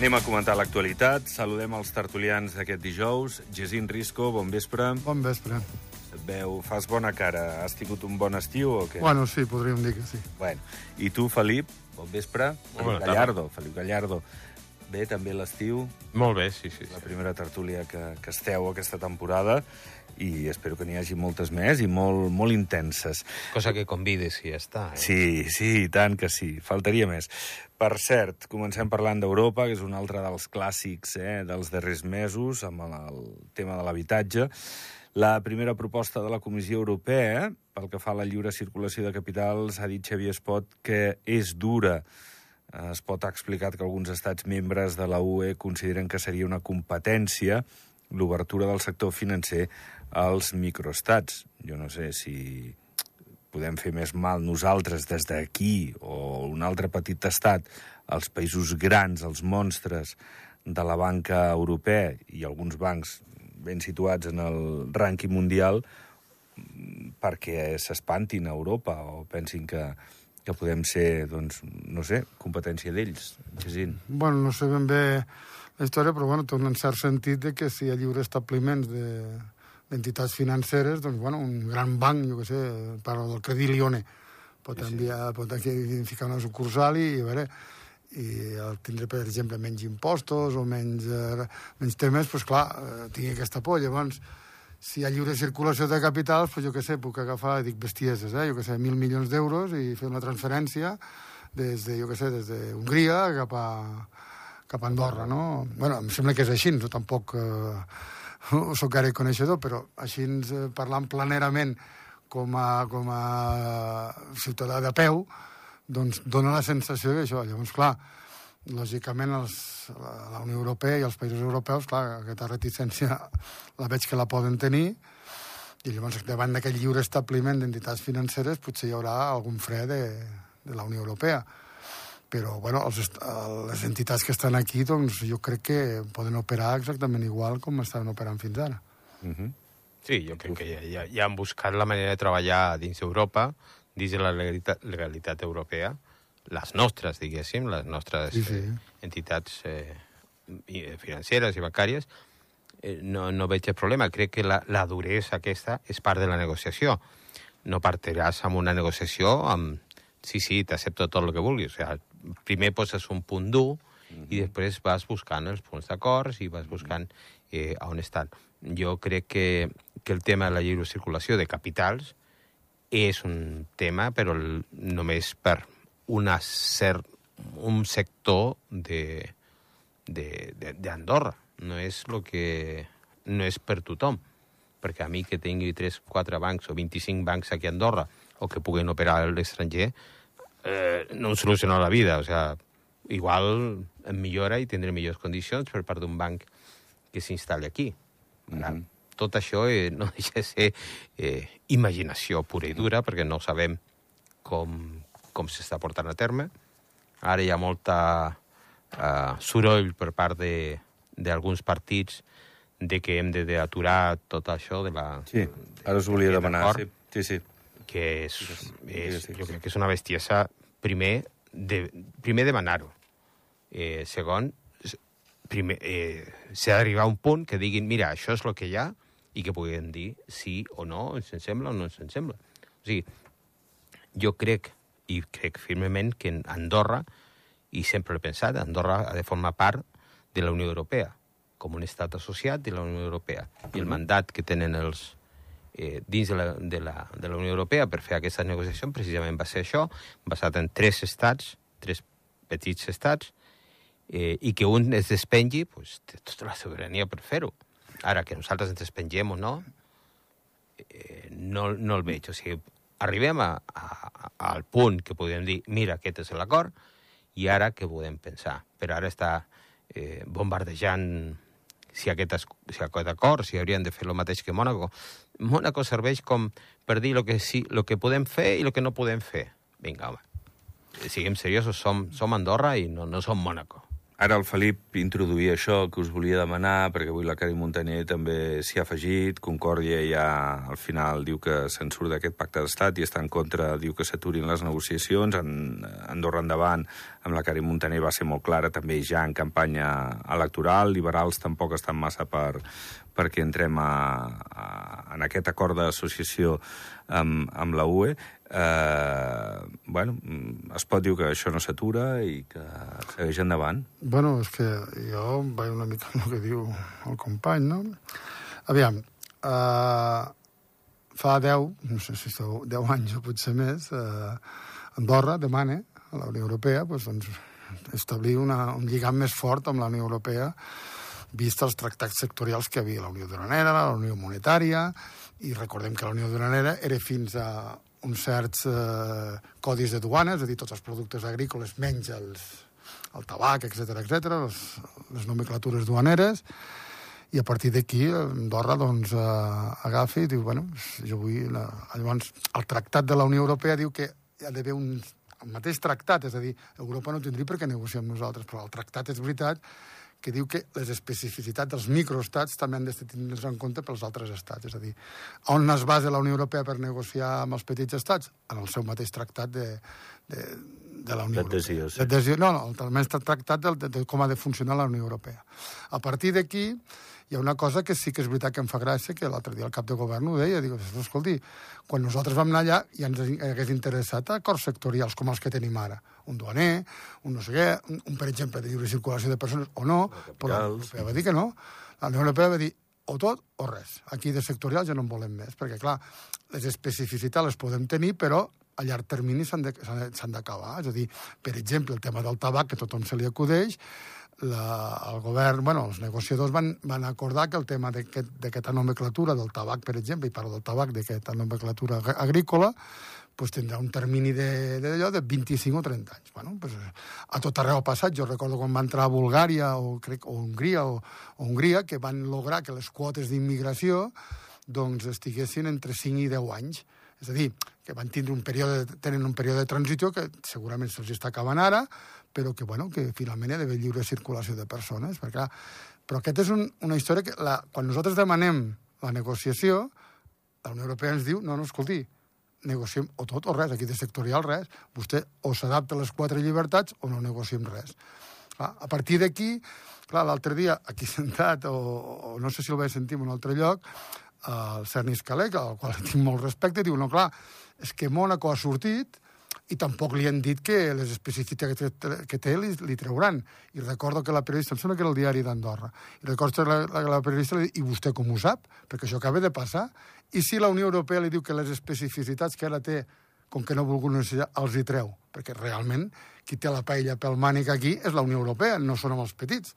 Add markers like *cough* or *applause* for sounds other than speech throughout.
Anem a comentar l'actualitat. Saludem els tertulians d'aquest dijous. Gesín Risco, bon vespre. Bon vespre. Et veu, fas bona cara. Has tingut un bon estiu o què? Bueno, sí, podríem dir que sí. Bueno. I tu, Felip, bon vespre. Bona tarda. Gallardo, Felip Gallardo. Bé, també l'estiu, Molt bé, sí, sí. la sí. primera tertúlia que, que esteu aquesta temporada i espero que n'hi hagi moltes més i molt, molt intenses. Cosa que convides i ja està. Eh? Sí, sí, i tant que sí. Faltaria més. Per cert, comencem parlant d'Europa, que és un altre dels clàssics eh, dels darrers mesos, amb el, el tema de l'habitatge. La primera proposta de la Comissió Europea, pel que fa a la lliure circulació de capitals, ha dit Xavier Espot que és dura. Eh, Espot ha explicat que alguns estats membres de la UE consideren que seria una competència l'obertura del sector financer als microestats. Jo no sé si podem fer més mal nosaltres des d'aquí o un altre petit estat, els països grans, els monstres de la banca europea i alguns bancs ben situats en el rànquing mundial perquè s'espantin a Europa o pensin que, que podem ser, doncs, no sé, competència d'ells. Gesín. Bueno, no sé ben bé la història, però bueno, té un cert sentit de que si hi ha lliure establiments de d'entitats financeres, doncs, bueno, un gran banc, jo què sé, parlo del Credit Lione, pot, Sí, sí. enviar, pot aquí ficar una sucursal i, a veure, i el tindre, per exemple, menys impostos o menys, eh, menys temes, doncs clar, eh, tingui aquesta por. Llavors, si hi ha lliure circulació de capitals, doncs jo què sé, puc agafar, dic bestieses, eh, jo què sé, mil milions d'euros i fer una transferència des de, jo què sé, des d'Hongria cap a, cap a Andorra, no? bueno, em sembla que és així, no tampoc eh, sóc gaire coneixedor, però així eh, parlant planerament com a, com a ciutadà de peu, doncs dona la sensació d'això. Llavors, clar, lògicament els, la, la Unió Europea i els països europeus, clar, aquesta reticència la veig que la poden tenir, i llavors davant d'aquest lliure establiment d'entitats financeres potser hi haurà algun fre de, de la Unió Europea però bueno, els, les entitats que estan aquí doncs, jo crec que poden operar exactament igual com estaven operant fins ara. Uh -huh. Sí, jo crec que ja, ja, ja han buscat la manera de treballar dins Europa, dins de la legalitat, legalitat europea, les nostres, diguéssim, les nostres Sí, sí. Eh, entitats eh, eh, financeres i bancàries, eh, no, no veig el problema. Crec que la, la duresa aquesta és part de la negociació. No partiràs amb una negociació amb sí, sí, t'accepto tot el que vulguis. O sigui, primer poses un punt dur i després vas buscant els punts d'acords i vas buscant eh, a on estan. Jo crec que, que el tema de la lliure circulació de capitals és un tema, però el, només per una cert, un sector de de- de- d'Andorra. No és lo que no és per tothom. Perquè a mi que tingui 3, 4 bancs o 25 bancs aquí a Andorra o que puguen operar a l'estranger, eh, no em soluciona la vida. O sea, igual em millora i tindré millors condicions per part d'un banc que s'instal·li aquí. Ara, Mhm. Tot això eh, no deixa de ser eh, imaginació pura i dura, perquè no sabem com, com s'està portant a terme. Ara hi ha molta uh, soroll per part de- d'alguns partits de que hem de- d'aturar tot això de la... Sí, ara us volia d'aquest demanar. Sí, sí. sí. que és, és, jo sí. crec que és una bestiesa, primer, de, primer demanar-ho. Eh, segon, primer, eh, s'ha d'arribar a un punt que diguin, mira, això és el que hi ha, i que puguin dir sí o no, ens en sembla o no ens en sembla. O sigui, jo crec, i crec firmement, que en Andorra, i sempre l'he pensat, Andorra ha de formar part de la Unió Europea, com un estat associat de la Unió Europea. I el mandat que tenen els, eh, dins de la, de, la, de la Unió Europea per fer aquesta negociació precisament va ser això, basat en tres estats, tres petits estats, eh, i que un es despengui, pues, té tota la sobirania per fer-ho. Ara, que nosaltres ens despengem o no, eh, no, no el veig. O sigui, arribem a, a, al punt que podem dir, mira, aquest és l'acord, i ara què podem pensar? Però ara està eh, bombardejant si aquest, es- si aquest acord, si haurien de fer el mateix que Mònaco. Mònaco serveix com per dir el que, sí, lo que podem fer i el que no podem fer. Vinga, home, siguem seriosos, som, som Andorra i no, no som Mònaco. Ara el Felip introduïa això que us volia demanar, perquè avui la Cari Montaner també s'hi ha afegit. Concòrdia ja al final diu que se'n surt d'aquest pacte d'estat i està en contra, diu que s'aturin les negociacions. En, Andorra endavant, amb la Cari Montaner va ser molt clara, també ja en campanya electoral. Liberals tampoc estan massa per, perquè entrem a, a, en aquest acord d'associació amb, amb la UE eh, bueno, es pot dir que això no s'atura i que segueix endavant. Bueno, és que jo vaig una mica amb el que diu el company, no? Aviam, eh, fa 10, no sé si sou 10 anys o potser més, eh, Andorra demana a la Unió Europea pues, doncs, establir una, un lligam més fort amb la Unió Europea vist els tractats sectorials que havia la Unió Duranera, la Unió Monetària, i recordem que la Unió Duranera era fins a uns certs eh, codis de duana, és a dir, tots els productes agrícoles menys els, el tabac, etc etc, les, les nomenclatures duaneres, i a partir d'aquí Andorra doncs, eh, agafa i diu, bueno, jo vull... La... Llavors, el tractat de la Unió Europea diu que hi ha d'haver un el mateix tractat, és a dir, Europa no tindria per què negociar amb nosaltres, però el tractat és veritat que diu que les especificitats dels microestats també han de tenir en compte pels altres estats. És a dir, on es basa la Unió Europea per negociar amb els petits estats? En el seu mateix tractat de, de, de la Unió Europea. Sí. No, no, el tractat de, de, de com ha de funcionar la Unió Europea. A partir d'aquí, hi ha una cosa que sí que és veritat que em fa gràcia, que l'altre dia el cap de govern ho deia, diu, escolti, quan nosaltres vam anar allà ja ens hagués interessat acords sectorials com els que tenim ara. Un duaner, un no sé què, un, un per exemple, de lliure circulació de persones o no, però Europea va dir que no. La Unió Europea va dir o tot o res. Aquí de sectorials ja no en volem més, perquè, clar, les especificitats les podem tenir, però a llarg termini s'han d'acabar. És a dir, per exemple, el tema del tabac, que tothom se li acudeix, la, el govern, bueno, els negociadors van, van acordar que el tema d'aquesta nomenclatura del tabac, per exemple, i parlo del tabac, d'aquesta nomenclatura agrícola, pues tindrà un termini de, de, de 25 o 30 anys. Bueno, pues, a tot arreu ha passat. Jo recordo quan va entrar a Bulgària o, crec, o Hongria, o, o Hongria, que van lograr que les quotes d'immigració doncs, estiguessin entre 5 i 10 anys. És a dir, que van tindre un període, tenen un període de transició que segurament se'ls està acabant ara, però que, bueno, que finalment hi ha d'haver lliure circulació de persones. Perquè, però aquesta és un, una història que, la, quan nosaltres demanem la negociació, la Unió Europea ens diu, no, no, escolti, negociem o tot o res, aquí de sectorial res. Vostè o s'adapta a les quatre llibertats o no negociem res. Clar, a partir d'aquí, clar, l'altre dia, aquí sentat, o, o no sé si el vaig sentir en un altre lloc, el Cernis Calec, al qual tinc molt respecte, diu, no, clar, és que Mónaco ha sortit, i tampoc li han dit que les especificitats que, té li, li trauran. I recordo que la periodista, em sembla que era el diari d'Andorra, i recordo que la, la, la periodista li i vostè com ho sap? Perquè això acaba de passar. I si la Unió Europea li diu que les especificitats que ara té, com que no ha volgut necessitar, els hi treu? Perquè realment qui té la paella pel mànic aquí és la Unió Europea, no són els petits.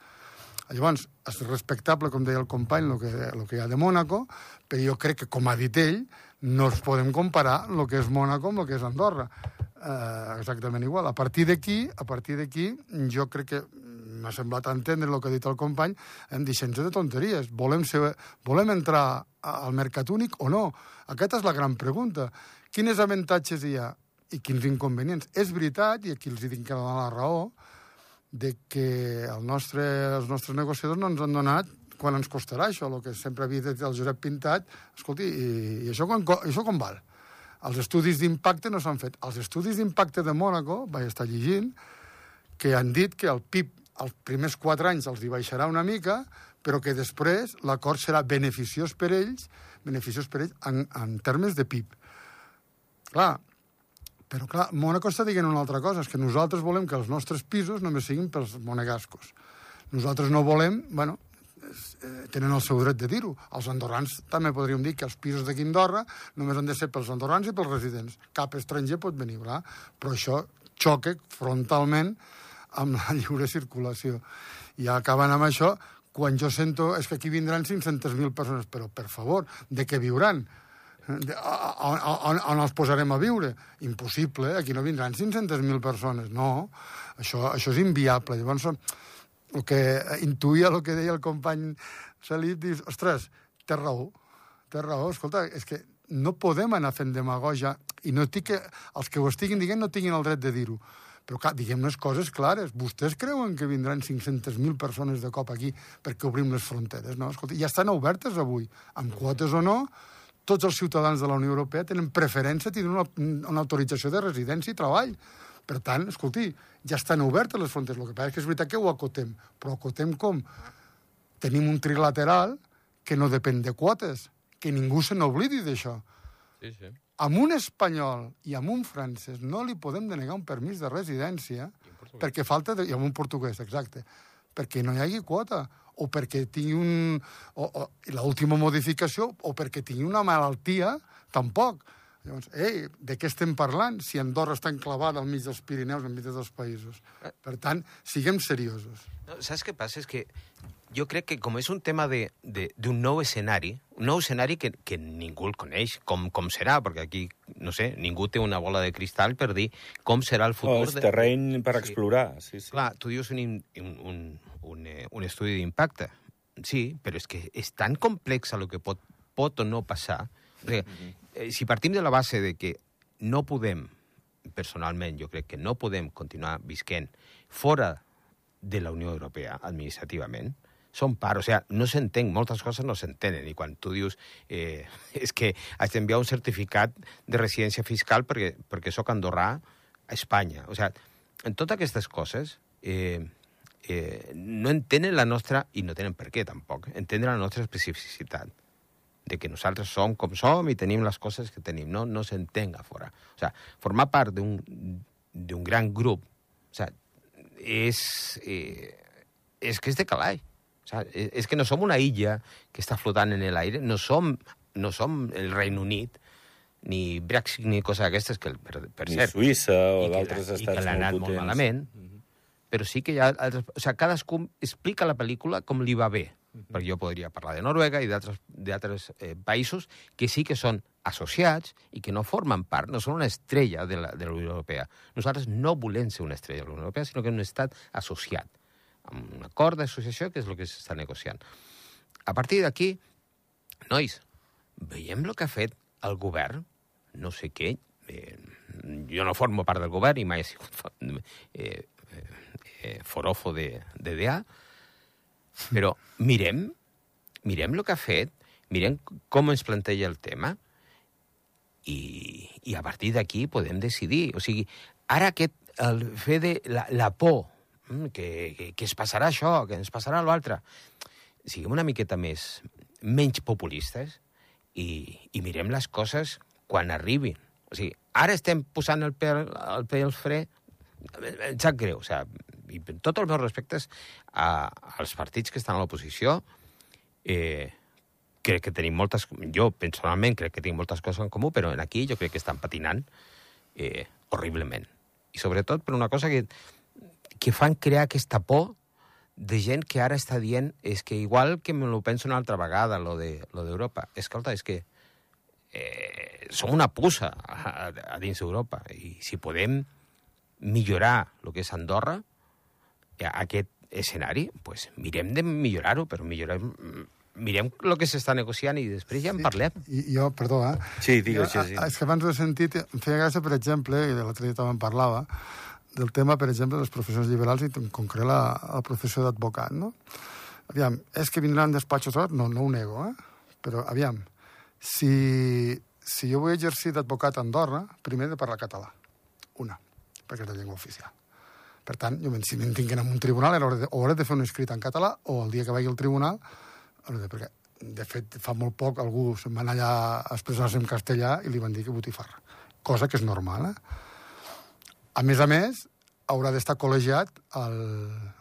Llavors, és respectable, com deia el company, el que, el que hi ha de Mònaco, però jo crec que, com ha dit ell, no es podem comparar el que és Mònaco amb el que és Andorra eh, exactament igual. A partir d'aquí, a partir d'aquí, jo crec que m'ha semblat entendre el que ha dit el company, em deixem de tonteries. Volem, ser, volem entrar al mercat únic o no? Aquesta és la gran pregunta. Quins avantatges hi ha i quins inconvenients? És veritat, i aquí els dic que la raó, de que el nostre, els nostres negociadors no ens han donat quan ens costarà això, el que sempre havia dit el Josep Pintat, escolti, i, i això, quan, això com val? Els estudis d'impacte no s'han fet. Els estudis d'impacte de Mònaco, vaig estar llegint, que han dit que el PIB els primers quatre anys els hi baixarà una mica, però que després l'acord serà beneficiós per ells, beneficiós per ells en, en termes de PIB. Clar, però clar, Mònaco està dient una altra cosa, és que nosaltres volem que els nostres pisos només siguin pels monegascos. Nosaltres no volem, bueno, eh, tenen el seu dret de dir-ho. Els andorrans també podríem dir que els pisos d'aquí Andorra només han de ser pels andorrans i pels residents. Cap estranger pot venir, clar? però això xoca frontalment amb la *laughs* lliure circulació. I acabant amb això, quan jo sento és que aquí vindran 500.000 persones, però per favor, de què viuran? On, on, on els posarem a viure? Impossible, aquí no vindran 500.000 persones. No, això, això és inviable. Llavors, el que intuïa el que deia el company Salip, dius, ostres, té raó, té raó, escolta, és que no podem anar fent demagogia, i no estic que els que ho estiguin dient no tinguin el dret de dir-ho, Però, clar, diguem les coses clares. Vostès creuen que vindran 500.000 persones de cop aquí perquè obrim les fronteres? No, escolta, ja estan obertes avui, amb quotes o no, tots els ciutadans de la Unió Europea tenen preferència a tenir una, una autorització de residència i treball. Per tant, escolti, ja estan obertes les fronteres. El que passa és que és veritat que ho acotem, però acotem com? Tenim un trilateral que no depèn de quotes, que ningú se n'oblidi d'això. Sí, sí. Amb un espanyol i amb un francès no li podem denegar un permís de residència perquè falta... De, I amb un portuguès, exacte. Perquè no hi hagi quota o perquè tingui un... O, o, l'última modificació, o perquè tingui una malaltia, tampoc. Llavors, ei, de què estem parlant si Andorra està enclavada al mig dels Pirineus, enmig dels països? Per tant, siguem seriosos. No, saps què passa? És que jo crec que com és un tema d'un de, de, nou escenari, un nou escenari que, que ningú el coneix, com, com serà, perquè aquí, no sé, ningú té una bola de cristal per dir com serà el futur... Oh, és terreny per Sí. explorar, sí, sí. Clar, tu dius un, un, un, un, eh, un estudi d'impacte. Sí, però és que és tan complex el que pot, pot o no passar. O sigui, eh, si partim de la base de que no podem, personalment, jo crec que no podem continuar visquent fora de la Unió Europea administrativament, són part, o sigui, no s'entén, moltes coses no s'entenen, i quan tu dius eh, *laughs* és que haig d'enviar un certificat de residència fiscal perquè, perquè sóc andorrà a Espanya. O sigui, en totes aquestes coses eh, eh, no entenen la nostra, i no tenen per què tampoc, entendre la nostra especificitat de que nosaltres som com som i tenim les coses que tenim, no, no s'entén a fora. O sigui, formar part d'un gran grup, o sigui, és, eh, és que és de calaix. O sea, és, és que no som una illa que està flotant en l'aire, no som, no som el Regne Unit, ni Brexit ni coses d'aquestes, que per, per Ni cert... Suïssa o d'altres estats que molt molt malament, però sí que hi ha... Altres, o sigui, cadascú explica la pel·lícula com li va bé. Perquè jo podria parlar de Noruega i d'altres eh, països que sí que són associats i que no formen part, no són una estrella de la, de la Unió Europea. Nosaltres no volem ser una estrella de la Unió Europea, sinó que hem estat associat un acord d'associació, que és el que s'està negociant. A partir d'aquí, nois, veiem el que ha fet el govern, no sé què, eh, jo no formo part del govern i mai he sigut eh, eh, eh, forofo de, de DA, però mirem, mirem el que ha fet, mirem com ens planteja el tema i, i a partir d'aquí podem decidir. O sigui, ara aquest, el fer de la, la por, que, que, que es passarà això, que ens passarà l'altre, siguem una miqueta més, menys populistes i, i mirem les coses quan arribin. O sigui, ara estem posant el peu, el peu fre, em sap greu, o sigui, i tots els meus respectes a, als partits que estan a l'oposició, eh, crec que tenim moltes... Jo, personalment, crec que tinc moltes coses en comú, però en aquí jo crec que estan patinant eh, horriblement. I sobretot per una cosa que, que fan crear aquesta por de gent que ara està dient és que igual que me lo penso una altra vegada, lo de lo d'Europa. Escolta, és que eh, som una puça a, a, a dins d'Europa i si podem millorar el que és Andorra, aquest escenari, pues mirem de millorar-ho, però millorem, mirem el que s'està negociant i després ja en parlem. I jo, perdó, eh? Sí, digues, Jo, Jacint. a- És que abans ho he sentit, em feia gràcia, per exemple, i l'altre dia també en parlava, del tema, per exemple, dels professors liberals i en concret la, la professió d'advocat, no? Aviam, és que vindran despatxos, no, no ho nego, eh? Però, aviam, si, si jo vull exercir d'advocat a Andorra, primer de parlar català. Una, perquè és la llengua oficial. Per tant, jo, si me'n tinguin en un tribunal, hauré de, hauré de fer un escrit en català, o el dia que vagi al tribunal, de, perquè, de fet, fa molt poc algú se'n va anar allà a expressar-se en castellà i li van dir que botifarra. Cosa que és normal, eh? A més a més, haurà d'estar col·legiat al,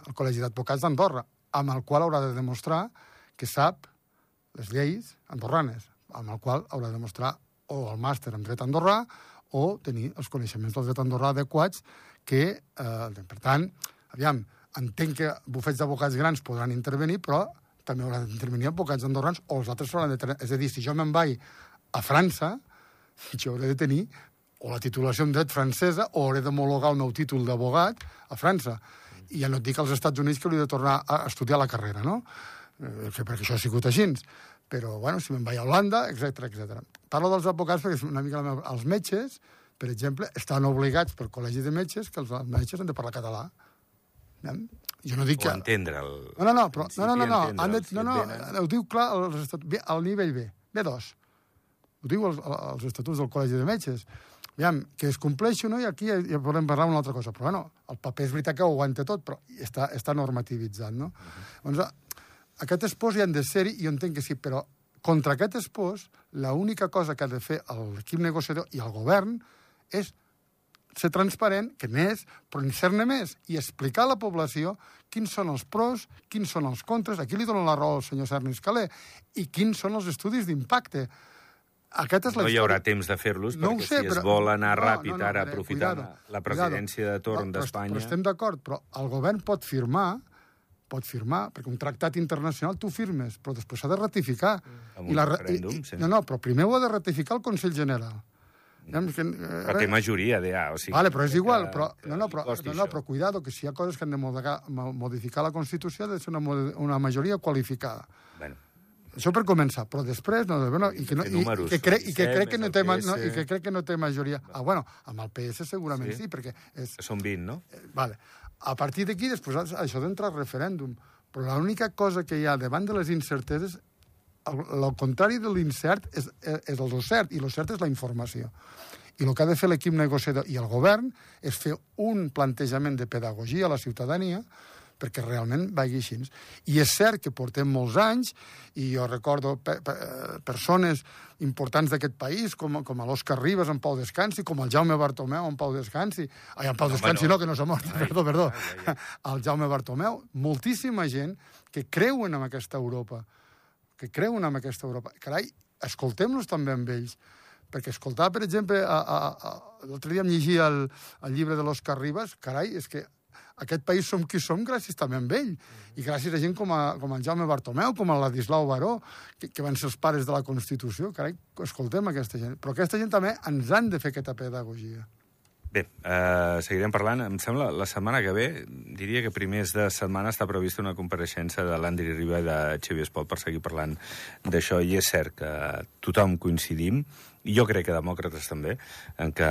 al Col·legi d'Advocats d'Andorra, amb el qual haurà de demostrar que sap les lleis andorranes, amb el qual haurà de demostrar o el màster en dret andorrà o tenir els coneixements del dret andorrà adequats que, eh, per tant, aviam, entenc que bufets d'advocats grans podran intervenir, però també hauran d'intervenir advocats andorrans o els altres hauran de. És a dir, si jo me'n vaig a França, *laughs* jo hauré de tenir o la titulació en dret francesa o hauré d'homologar el meu títol d'abogat a França. I ja no et dic als Estats Units que hauria de tornar a estudiar la carrera, no? Eh, que perquè això ha sigut així. Però, bueno, si me'n vaig a Holanda, etc etc. Parlo dels advocats perquè és una mica la meva... Els metges, per exemple, estan obligats per col·legi de metges que els metges han de parlar català. Jo no dic O que... entendre el... No, no, no, però, no, no, no, no, han de, no, no, ho diu clar bé, al nivell B, B2. Ho diu els, els estatuts del Col·legi de Metges. Aviam, que es compleixi o no, i aquí ja, ja podem parlar una altra cosa. Però, bueno, el paper és veritat que ho aguanta tot, però està, està normativitzat, no? Uh -huh. Doncs, aquest espòs hi han de ser-hi, i jo entenc que sí, però contra aquest espòs, l'única cosa que ha de fer l'equip negociador i el govern és ser transparent, que n'és, però en ser-ne més, i explicar a la població quins són els pros, quins són els contres, aquí li dono la raó al senyor Cernis Calé, i quins són els estudis d'impacte. Aquest és la No hi haurà temps de fer-los, No perquè sé, si es però- vol anar no, ràpid no, no, ara, eh, aprofitant cuidado, la cuidado. presidència de torn d'Espanya... Però estem d'acord, però el govern pot firmar pot firmar, perquè un tractat internacional tu firmes, però després s'ha de ratificar. Amb un ra- referèndum, sí. No, no, però primer ho ha de ratificar el Consell General. És que, eh, Però té majoria, ja, o sigui... Vale, però és que- igual, però, no, no, però, no, no, però cuidado, que si hi ha coses que han de modificar, modificar la Constitució ha de ser una, una majoria qualificada. Bueno, Això per començar, però després... No, bueno, i, que no, i, números, i, que crec, i que 17 crec que no té, no, i que crec que no té majoria. Ah, bueno, amb el PS segurament Sí. sí, sí perquè és, són 20, no? Eh, Vale. A partir d'aquí, després, això d'entrar al referèndum. Però l'única cosa que hi ha davant de les incerteses, el, el contrari de l'incert és, eh, és el cert, i el cert és la informació. I el que ha de fer l'equip negociador i el govern és fer un plantejament de pedagogia a la ciutadania perquè realment vagi així. I és cert que portem molts anys, i jo recordo pe pe persones importants d'aquest país, com, com l'Òscar Ribas en Pau Descansi, com el Jaume Bartomeu en Pau Descansi, ai, en Pau No, Descansi no, no. que no s'ha mort, perdó, perdó, *laughs* el Jaume Bartomeu, moltíssima gent que creuen en aquesta Europa, que creuen en aquesta Europa. Carai, escoltem-los també amb ells, perquè escoltar, per exemple, a, a, a, l'altre dia em llegia el, el llibre de l'Òscar Ribas, carai, és que aquest país som qui som gràcies també a ell, i gràcies a gent com, a, com el Jaume Bartomeu, com el Ladislau Baró, que, que van ser els pares de la Constitució, carai, escoltem aquesta gent. Però aquesta gent també ens han de fer aquesta pedagogia. Bé, eh, seguirem parlant. Em sembla la setmana que ve, diria que primers de setmana està prevista una compareixença de l'Andri Riba i de Xavier Espot per seguir parlant d'això. I és cert que tothom coincidim, jo crec que demòcrates també, en que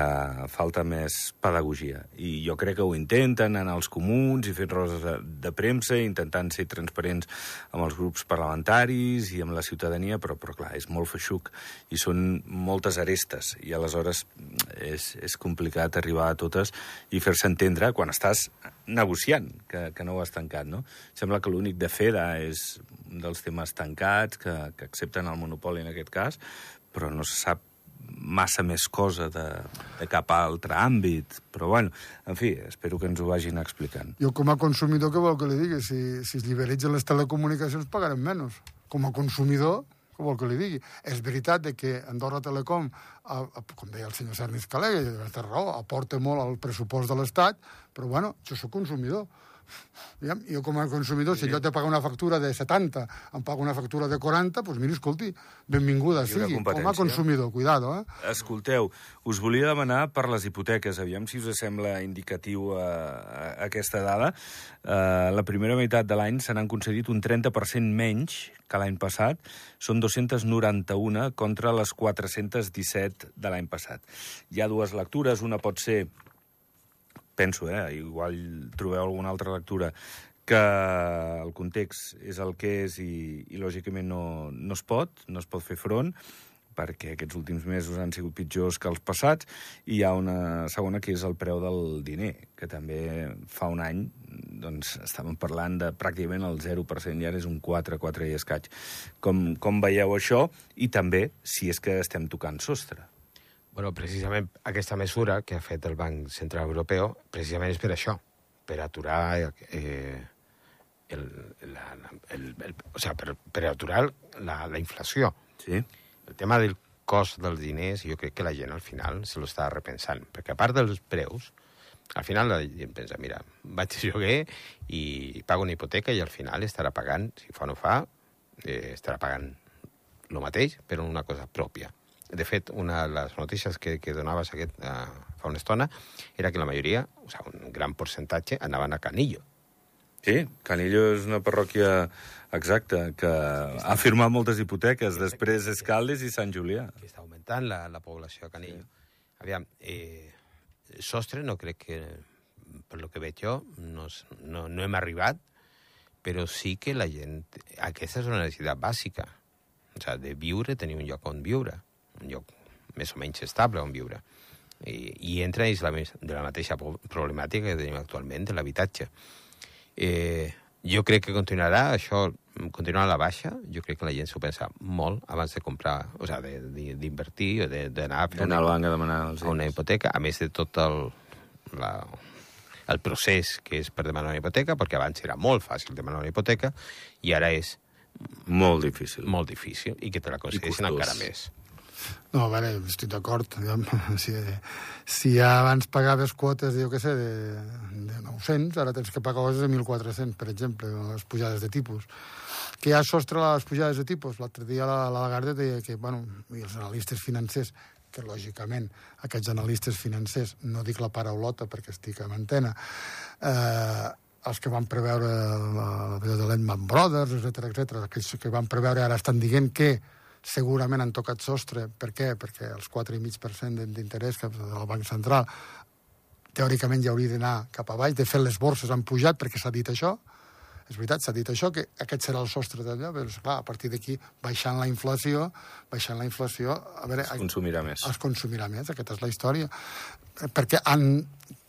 falta més pedagogia. I jo crec que ho intenten anar als comuns i fent roses de, de premsa, intentant ser transparents amb els grups parlamentaris i amb la ciutadania, però, però clar, és molt feixuc i són moltes arestes i aleshores és, és complicat arribar a totes i fer-se entendre quan estàs negociant, que, que no ho has tancat, no? Sembla que l'únic de FEDA és un dels temes tancats, que, que accepten el monopoli en aquest cas, però no se sap massa més cosa de, de cap altre àmbit. Però, bueno, en fi, espero que ens ho vagin explicant. Jo, com a consumidor, què vol que li digui? Si, si es liberalitzen les telecomunicacions, pagarem menys. Com a consumidor, què vol que li digui? És veritat que Andorra Telecom, a, a, com deia el senyor Cernis Calé, té raó, aporta molt al pressupost de l'Estat, però, bueno, jo sóc consumidor. Jo com a consumidor, si jo de pagar una factura de 70, em pago una factura de 40, doncs mira, escolti, benvinguda Lliure sigui, com a competència. consumidor, cuidado, eh? Escolteu, us volia demanar per les hipoteques, aviam si us sembla indicatiu a, a aquesta dada. Uh, la primera meitat de l'any se n'han concedit un 30% menys que l'any passat. Són 291 contra les 417 de l'any passat. Hi ha dues lectures, una pot ser penso, eh, igual trobeu alguna altra lectura, que el context és el que és i, i lògicament no, no es pot, no es pot fer front, perquè aquests últims mesos han sigut pitjors que els passats, i hi ha una segona que és el preu del diner, que també fa un any doncs, estàvem parlant de pràcticament el 0%, i ara és un 4, 4 i escaig. Com, com veieu això? I també si és que estem tocant sostre. Bueno, precisament aquesta mesura que ha fet el Banc Central Europeu, precisament és per això, per aturar eh, el, la, el, el, o sea, per, per aturar la, la inflació. Sí? El tema del cost dels diners, jo crec que la gent al final se l'està repensant, perquè a part dels preus, al final la gent pensa, mira, vaig a lloguer i pago una hipoteca i al final estarà pagant, si fa o no fa, eh, estarà pagant el mateix, però una cosa pròpia. De fet, una de les notícies que, que donaves aquest, uh, fa una estona era que la majoria, o sigui, un gran percentatge, anaven a Canillo. Sí, Canillo és una parròquia exacta, que ha firmat moltes hipoteques, després és Caldes i Sant Julià. que està augmentant la, la població a Canillo. Sí. Aviam, eh, sostre no crec que, per lo que veig jo, no, no, no hem arribat, però sí que la gent... Aquesta és una necessitat bàsica. O sigui, de viure, tenir un lloc on viure, un lloc més o menys estable on viure. I, i entra dins la, de la mateixa problemàtica que tenim actualment de l'habitatge. Eh, jo crec que continuarà això, continuarà a la baixa. Jo crec que la gent s'ho pensa molt abans de comprar, o sigui, de- de- d'invertir o de- d'anar a fer D'anar una, al banc a demanar els una hipoteca, a més de tot el, la, el procés que és per demanar una hipoteca, perquè abans era molt fàcil demanar una hipoteca i ara és Molt difícil. molt difícil i que te la concedeixin costós. encara més. No, a veure, estic d'acord. *laughs* Si, si abans pagaves quotes, jo què sé, de, de 900, ara tens que pagar coses de 1.400, per exemple, les pujades de tipus. Que hi ha sostre a les pujades de tipus. L'altre dia la, la Lagarde deia que, bueno, i els analistes financers, que lògicament aquests analistes financers, no dic la paraulota perquè estic en antena, eh, els que van preveure la, la de Lehman Brothers, etc etc, aquells que van preveure ara estan dient que segurament han tocat sostre. Per què? Perquè els 4,5% d'interès que del Banc Central teòricament ja hauria d'anar cap a baix. De fet, les borses han pujat perquè s'ha dit això. És veritat, s'ha dit això, que aquest serà el sostre d'allò, però, clar, a partir d'aquí, baixant la inflació, baixant la inflació, a veure... Es consumirà més. Es consumirà més, aquesta és la història. Perquè han,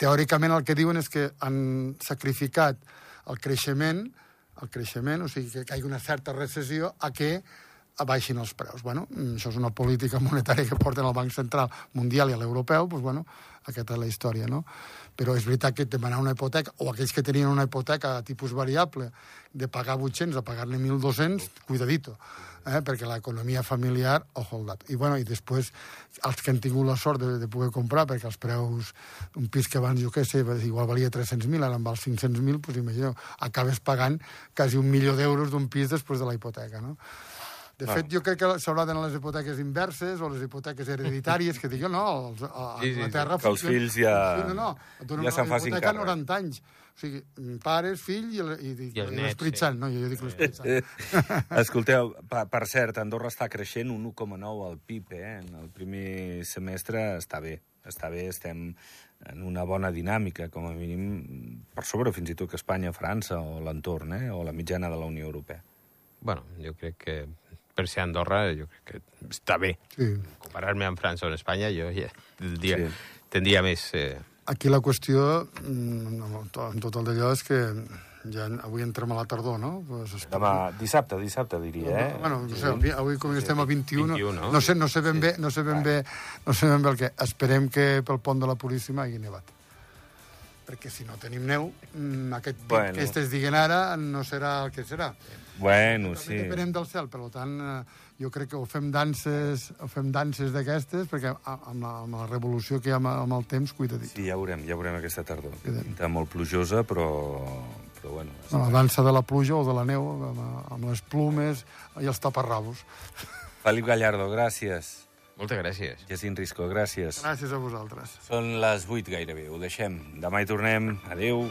teòricament el que diuen és que han sacrificat el creixement, el creixement, o sigui, que hi hagi una certa recessió, a que abaixin els preus. Bueno, mm, això és una política *laughs* monetària que porten el Banc Central Mundial i a l'europeu, doncs, bueno, aquesta és la història, no? Però és veritat que demanar una hipoteca, o aquells que tenien una hipoteca a tipus variable, de pagar 800 a pagar-ne 1.200, cuidadito, eh? perquè l'economia familiar, ojo al dato. I, bueno, i després, els que han tingut la sort de, de poder comprar, perquè els preus, un pis que abans, jo què sé, igual valia 300.000, ara en val 500.000, doncs imagineu, acabes pagant quasi un milió d'euros d'un pis després de la hipoteca, no? De fet, jo crec que s'haurà d'anar les hipoteques inverses o les hipoteques hereditàries, que jo, no, els, a, a Sí, sí, sí. Anglaterra... Que els fills ja- funciona, no, et donen ja se'n una facin hipoteca a càrrec. 90 anys. O sigui, pares, fill i, i, i, I els i nets, l'Esprit sí. Sant. No, jo, jo dic l'Esprit Sant. *laughs* Escolteu, per, per cert, Andorra està creixent un 1,9 al PIB, eh? En el primer semestre està bé, està bé, estem en una bona dinàmica, com a mínim, per sobre fins i tot que Espanya, França o l'entorn, eh? O la mitjana de la Unió Europea. Bueno, jo crec que per ser Andorra, jo crec que està bé. Sí. Comparar-me amb França o amb Espanya, jo ja tindria, Sí. sí. tindria més... Eh, Aquí la qüestió, mm, amb tot el d'allò, és que ja avui entrem a la tardor, no? Pues es- Demà, dissabte, dissabte, diria, eh? Bueno, no sé, avui, avui com estem a 21, 21, no? no sé, no sé ben bé, no sé ben bé, no sé ben bé el que. Esperem que pel pont de la Puríssima hagi nevat. Perquè si no tenim neu, mm, aquest pic Bueno. que estàs dient ara no serà el que serà. Bueno, També sí. depenem del cel, per tant, eh, jo crec que o fem danses, o fem danses d'aquestes, perquè amb la, amb la revolució que hi ha amb, el temps, cuida dit. Sí, ja veurem, ja veurem aquesta tardor. Pinta molt plujosa, però, però bueno... No, la dansa de la pluja o de la neu, amb, amb les plumes i els taparrabos. Felip Gallardo, gràcies. Moltes gràcies. Jacint Risco, gràcies. Gràcies a vosaltres. Són les 8 gairebé, ho deixem. Demà hi tornem. Adéu.